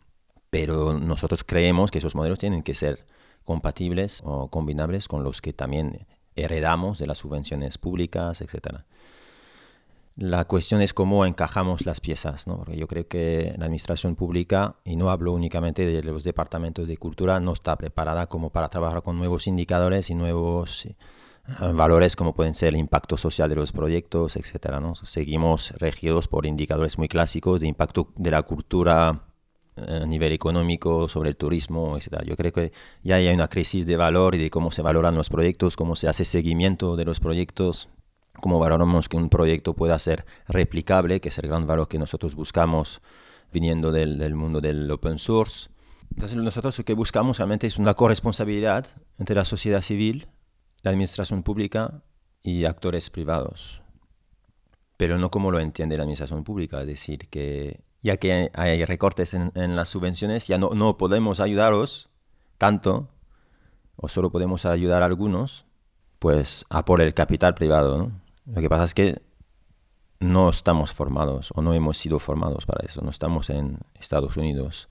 pero nosotros creemos que esos modelos tienen que ser compatibles o combinables con los que también heredamos de las subvenciones públicas, etc. La cuestión es cómo encajamos las piezas, ¿no? porque yo creo que la administración pública, y no hablo únicamente de los departamentos de cultura, no está preparada como para trabajar con nuevos indicadores y nuevos eh, valores como pueden ser el impacto social de los proyectos, etc. ¿no? Seguimos regidos por indicadores muy clásicos de impacto de la cultura a nivel económico, sobre el turismo, etc. Yo creo que ya hay una crisis de valor y de cómo se valoran los proyectos, cómo se hace seguimiento de los proyectos, cómo valoramos que un proyecto pueda ser replicable, que es el gran valor que nosotros buscamos viniendo del, del mundo del open source. Entonces nosotros lo que buscamos realmente es una corresponsabilidad entre la sociedad civil, la administración pública y actores privados. Pero no como lo entiende la administración pública, es decir, que ya que hay recortes en, las subvenciones, ya no, no, podemos ayudaros tanto, o solo podemos ayudar a algunos, pues a por el capital privado. Lo que pasa es que no estamos formados o no hemos sido formados para eso, no estamos en Estados Unidos.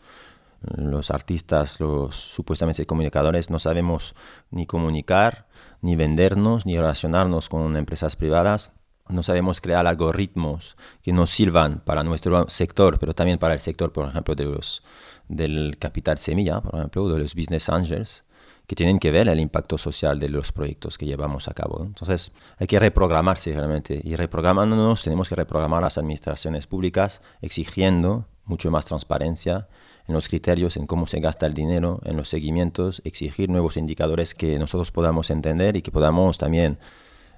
Los artistas, los supuestamente comunicadores, no sabemos ni comunicar, ni vendernos, ni relacionarnos con empresas privadas no sabemos crear algoritmos que nos sirvan para nuestro sector, pero también para el sector, por ejemplo, de los, del capital semilla, por ejemplo, de los business angels, que tienen que ver el impacto social de los proyectos que llevamos a cabo. Entonces, hay que reprogramarse realmente. Y reprogramándonos, tenemos que reprogramar las administraciones públicas, exigiendo mucho más transparencia en los criterios, en cómo se gasta el dinero, en los seguimientos, exigir nuevos indicadores que nosotros podamos entender y que podamos también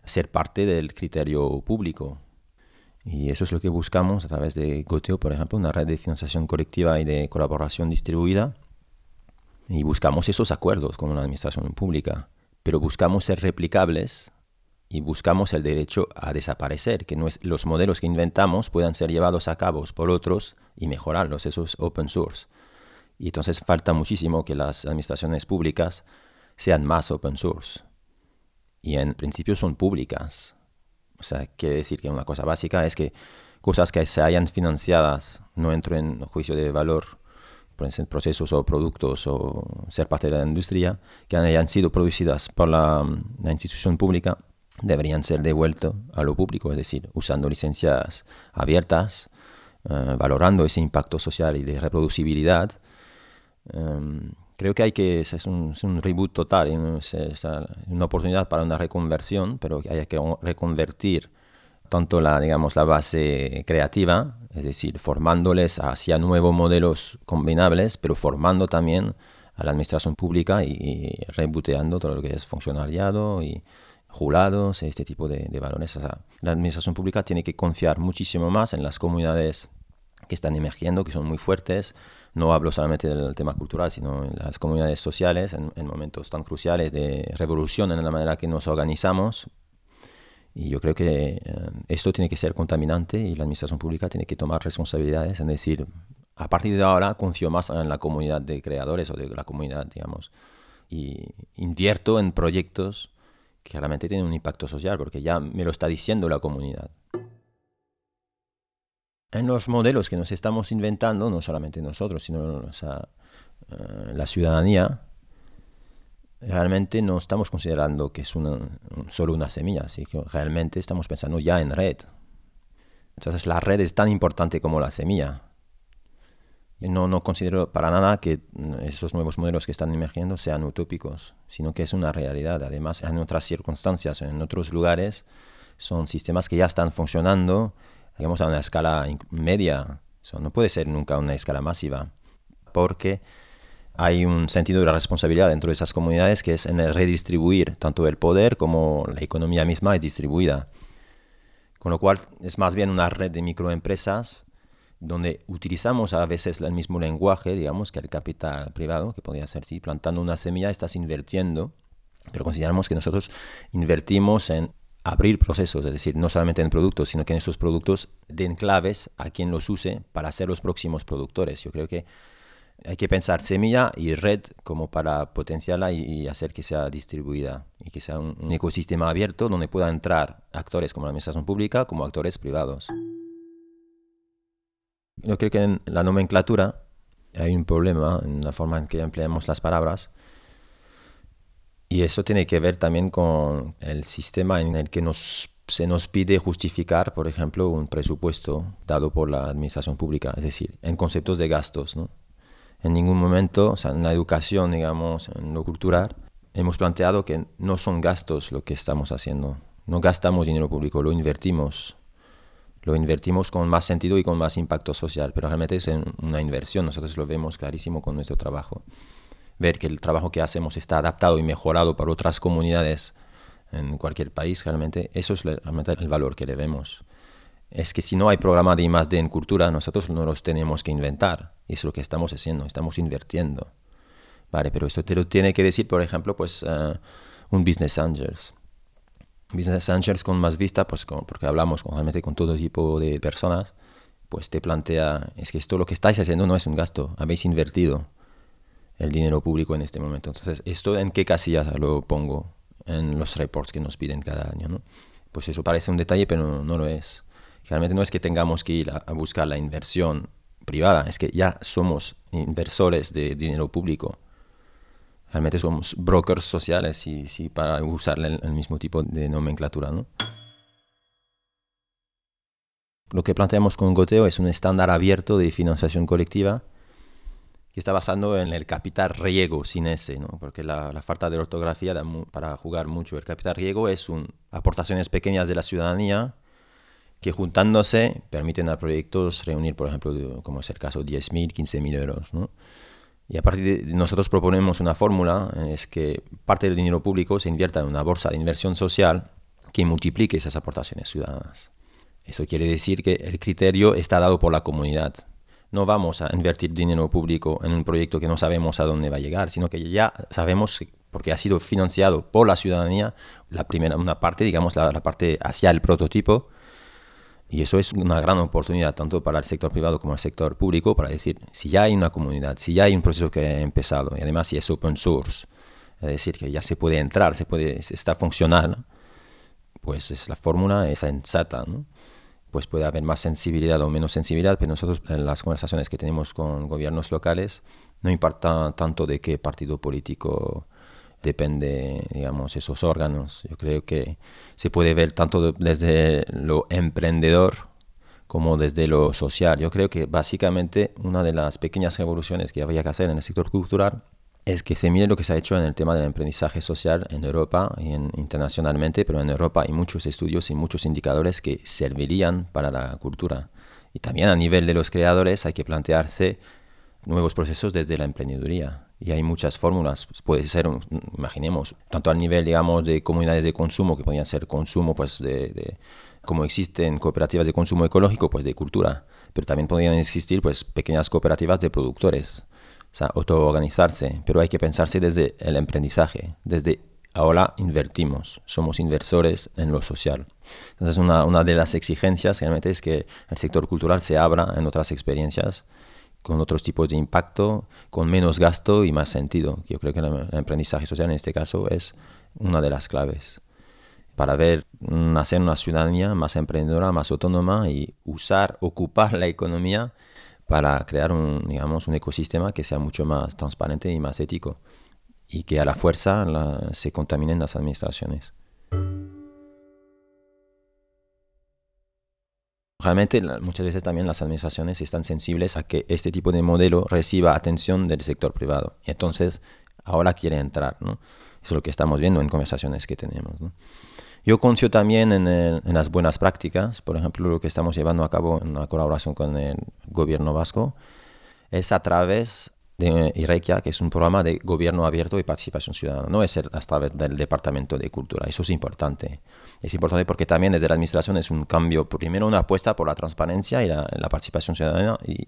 ser parte del criterio público. Y eso es lo que buscamos a través de Goteo, por ejemplo, una red de financiación colectiva y de colaboración distribuida. Y buscamos esos acuerdos con la administración pública, pero buscamos ser replicables y buscamos el derecho a desaparecer, que los modelos que inventamos puedan ser llevados a cabo por otros y mejorarlos, eso es open source. Y entonces falta muchísimo que las administraciones públicas sean más open source y en principio son públicas. O sea, quiere decir que una cosa básica es que cosas que se hayan financiadas no entren en juicio de valor, pueden ser procesos o productos o ser parte de la industria, que hayan sido producidas por la, institución pública, deberían ser devueltos a lo público, es decir, usando licencias abiertas, eh, valorando ese impacto social y de reproducibilidad. Em, creo que hay que, es un, reboot total, es, una oportunidad para una reconversión, pero hay que reconvertir tanto la, digamos, la base creativa, es decir, formándoles hacia nuevos modelos combinables, pero formando también a la administración pública y, rebooteando todo lo que es funcionariado y jurados, este tipo de, de valores. la administración pública tiene que confiar muchísimo más en las comunidades que están emergiendo, que son muy fuertes. No hablo solamente del tema cultural, sino en las comunidades sociales, en, momentos tan cruciales de revolución en la manera que nos organizamos. Y yo creo que eh, esto tiene que ser contaminante y la administración pública tiene que tomar responsabilidades en decir, a partir de ahora confío más en la comunidad de creadores o de la comunidad, digamos, y invierto en proyectos que realmente tienen un impacto social, porque ya me lo está diciendo la comunidad en los modelos que nos estamos inventando, no solamente nosotros, sino eh, la ciudadanía, realmente no estamos considerando que es solo una semilla, sino que realmente estamos pensando ya en red. Entonces la red es tan importante como la semilla. no, no considero para nada que esos nuevos modelos que están emergiendo sean utópicos, sino que es una realidad. Además, en otras circunstancias, en otros lugares, son sistemas que ya están funcionando digamos, a una escala media. No puede ser nunca una escala masiva, porque hay un sentido de la responsabilidad dentro de esas comunidades que es en el redistribuir tanto el poder como la economía misma es distribuida. Con lo cual es más bien una red de microempresas donde utilizamos a veces el mismo lenguaje, digamos, que el capital privado, que podría ser, sí, plantando una semilla estás invirtiendo, pero consideramos que nosotros invertimos en abrir procesos, es decir, no solamente en productos, sino que en esos productos den claves a quien los use para ser los próximos productores. Yo creo que hay que pensar semilla y red como para potenciarla y, hacer que sea distribuida y que sea un, un ecosistema abierto donde puedan entrar actores como la administración pública como actores privados. Yo creo que en la nomenclatura hay un problema en la forma en que empleamos las palabras. Y eso tiene que ver también con el sistema en el que nos, se nos pide justificar, por ejemplo, un presupuesto dado por la administración pública, es decir, en conceptos de gastos. ¿no? En ningún momento, o sea, en la educación, digamos, en lo cultural, hemos planteado que no son gastos lo que estamos haciendo. No gastamos dinero público, lo invertimos lo invertimos con más sentido y con más impacto social, pero realmente es una inversión, nosotros lo vemos clarísimo con nuestro trabajo. Ver que el trabajo que hacemos está adaptado y mejorado por otras comunidades en cualquier país, realmente eso es realmente el valor que le vemos. Es que si no hay programa de I+.D. en cultura, nosotros no los tenemos que inventar, y es lo que estamos haciendo, estamos invirtiendo. Vale, pero esto te lo tiene que decir, por ejemplo, pues eh, un Business Angels Business Angels con más vista, pues porque hablamos realmente con todo tipo de personas, pues te plantea, es que esto lo que estáis haciendo no es un gasto, habéis invertido el dinero público en este momento. Entonces, ¿esto en qué casilla lo pongo en los reports que nos piden cada año? ¿no? Pues eso parece un detalle, pero no, lo es. Realmente no es que tengamos que ir a buscar la inversión privada, es que ya somos inversores de dinero público realmente somos brokers sociales y sí, para usar el, mismo tipo de nomenclatura. ¿no? Lo que planteamos con Goteo es un estándar abierto de financiación colectiva que está basado en el capital riego sin S, ¿no? porque la, falta de ortografía da para jugar mucho. El capital riego es un, aportaciones pequeñas de la ciudadanía que juntándose permiten a proyectos reunir, por ejemplo, como es el caso, 10.000, 15.000 euros. ¿no? Y a partir de nosotros proponemos una fórmula, es que parte del dinero público se invierta en una bolsa de inversión social que multiplique esas aportaciones ciudadanas. Eso quiere decir que el criterio está dado por la comunidad. No vamos a invertir dinero público en un proyecto que no sabemos a dónde va a llegar, sino que ya sabemos, porque ha sido financiado por la ciudadanía, la primera, una parte, digamos, la parte hacia el prototipo, y eso es una gran oportunidad tanto para el sector privado como el sector público para decir, si ya hay una comunidad, si ya hay un proceso que ha empezado y además si es open source, es decir, que ya se puede entrar, se puede, está funcional, pues es la fórmula es sensata, ¿no? Pues puede haber más sensibilidad o menos sensibilidad, pero nosotros en las conversaciones que tenemos con gobiernos locales no importa tanto de qué partido político depende, digamos, esos órganos. Yo creo que se puede ver tanto desde lo emprendedor como desde lo social. Yo creo que básicamente una de las pequeñas revoluciones que habría que hacer en el sector cultural es que se mire lo que se ha hecho en el tema del aprendizaje social en Europa y internacionalmente, pero en Europa hay muchos estudios y muchos indicadores que servirían para la cultura. Y también a nivel de los creadores hay que plantearse nuevos procesos desde la emprendeduría y hay muchas fórmulas. Puede ser, imaginemos, tanto al nivel, digamos, de comunidades de consumo, que podrían ser consumo, pues, de, como existen cooperativas de consumo ecológico, pues, de cultura, pero también podrían existir, pues, pequeñas cooperativas de productores, o sea, autoorganizarse, pero hay que pensarse desde el aprendizaje, desde ahora invertimos, somos inversores en lo social. Entonces, una, una de las exigencias realmente es que el sector cultural se abra en otras experiencias con otros tipos de impacto, con menos gasto y más sentido. Yo creo que el aprendizaje social en este caso es una de las claves para ver nacer una ciudadanía más emprendedora, más autónoma y usar, ocupar la economía para crear un, digamos, un ecosistema que sea mucho más transparente y más ético y que a la fuerza se contaminen las administraciones. Realmente muchas veces también las administraciones están sensibles a que este tipo de modelo reciba atención del sector privado. Y entonces ahora quiere entrar. ¿no? Eso es lo que estamos viendo en conversaciones que tenemos. Yo confío también en, en, las buenas prácticas. Por ejemplo, lo que estamos llevando a cabo en una colaboración con el gobierno vasco es a través de IREQIA, que es un programa de gobierno abierto y participación ciudadana. No es a través del Departamento de Cultura. Eso es importante. Es importante porque también desde la Administración es un cambio, primero una apuesta por la transparencia y la, participación ciudadana y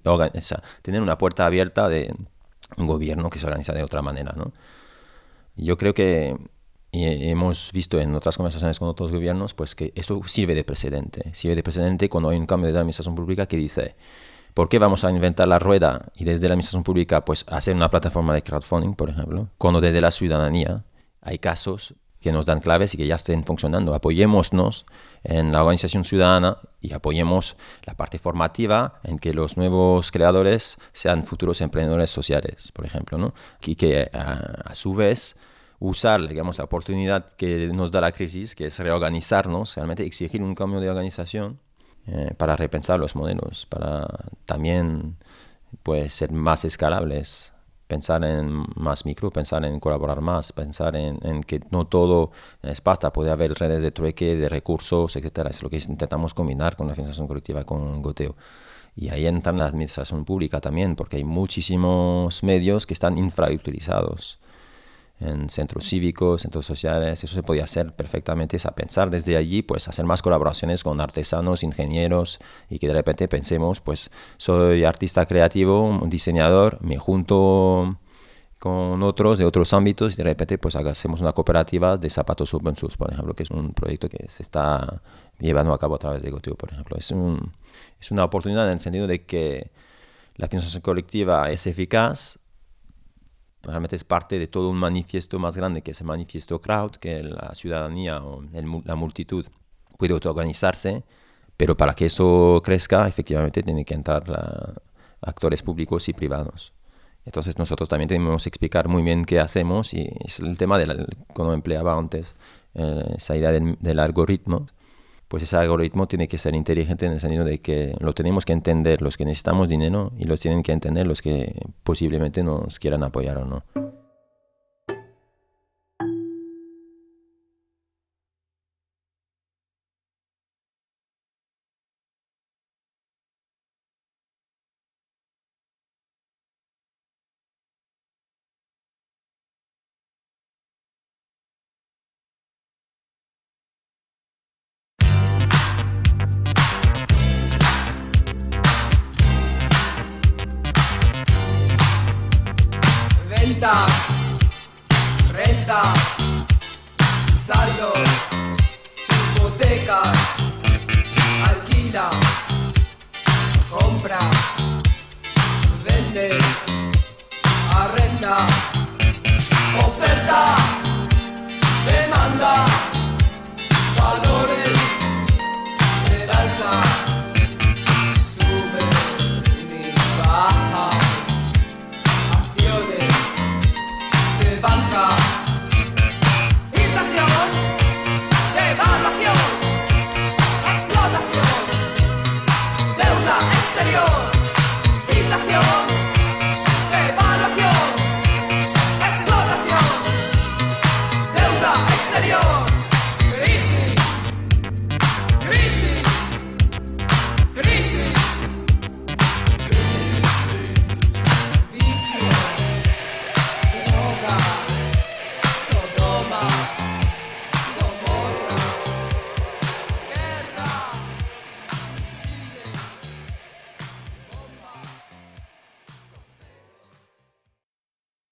tener una puerta abierta de un gobierno que se organiza de otra manera. ¿no? Yo creo que y hemos visto en otras conversaciones con otros gobiernos pues que esto sirve de precedente. Sirve de precedente cuando hay un cambio de la administración pública que dice, ¿por qué vamos a inventar la rueda y desde la administración pública pues hacer una plataforma de crowdfunding, por ejemplo, cuando desde la ciudadanía hay casos que nos dan claves y que ya estén funcionando. Apoyémonos en la organización ciudadana y apoyemos la parte formativa en que los nuevos creadores sean futuros emprendedores sociales, por ejemplo, ¿no? y que a su vez usar digamos, la oportunidad que nos da la crisis, que es reorganizarnos, realmente exigir un cambio de organización eh, para repensar los modelos, para también pues, ser más escalables, pensar en más micro, pensar en colaborar más, pensar en, en que no todo es pasta, puede haber redes de trueque, de recursos, etcétera. Es lo que intentamos combinar con la financiación colectiva, con Goteo. Y ahí entra la administración pública también, porque hay muchísimos medios que están infrautilizados en centros cívicos, centros sociales, eso se podía hacer perfectamente, es a pensar desde allí, pues hacer más colaboraciones con artesanos, ingenieros y que de repente pensemos, pues soy artista creativo, un diseñador, me junto con otros de otros ámbitos y de repente pues hacemos una cooperativa de zapatos open source, por ejemplo, que es un proyecto que se está llevando a cabo a través de Goteo, por ejemplo. Es, un, es una oportunidad en el sentido de que la financiación colectiva es eficaz, realmente es parte de todo un manifiesto más grande que es el manifiesto crowd, que la ciudadanía o la multitud puede autoorganizarse, pero para que eso crezca, efectivamente tienen que entrar actores públicos y privados. Entonces nosotros también tenemos que explicar muy bien qué hacemos y es el tema de como empleaba antes, eh, esa idea del, del algoritmo pues ese algoritmo tiene que ser inteligente en el sentido de que lo tenemos que entender los que necesitamos dinero y los tienen que entender los que posiblemente nos quieran apoyar o no. dog.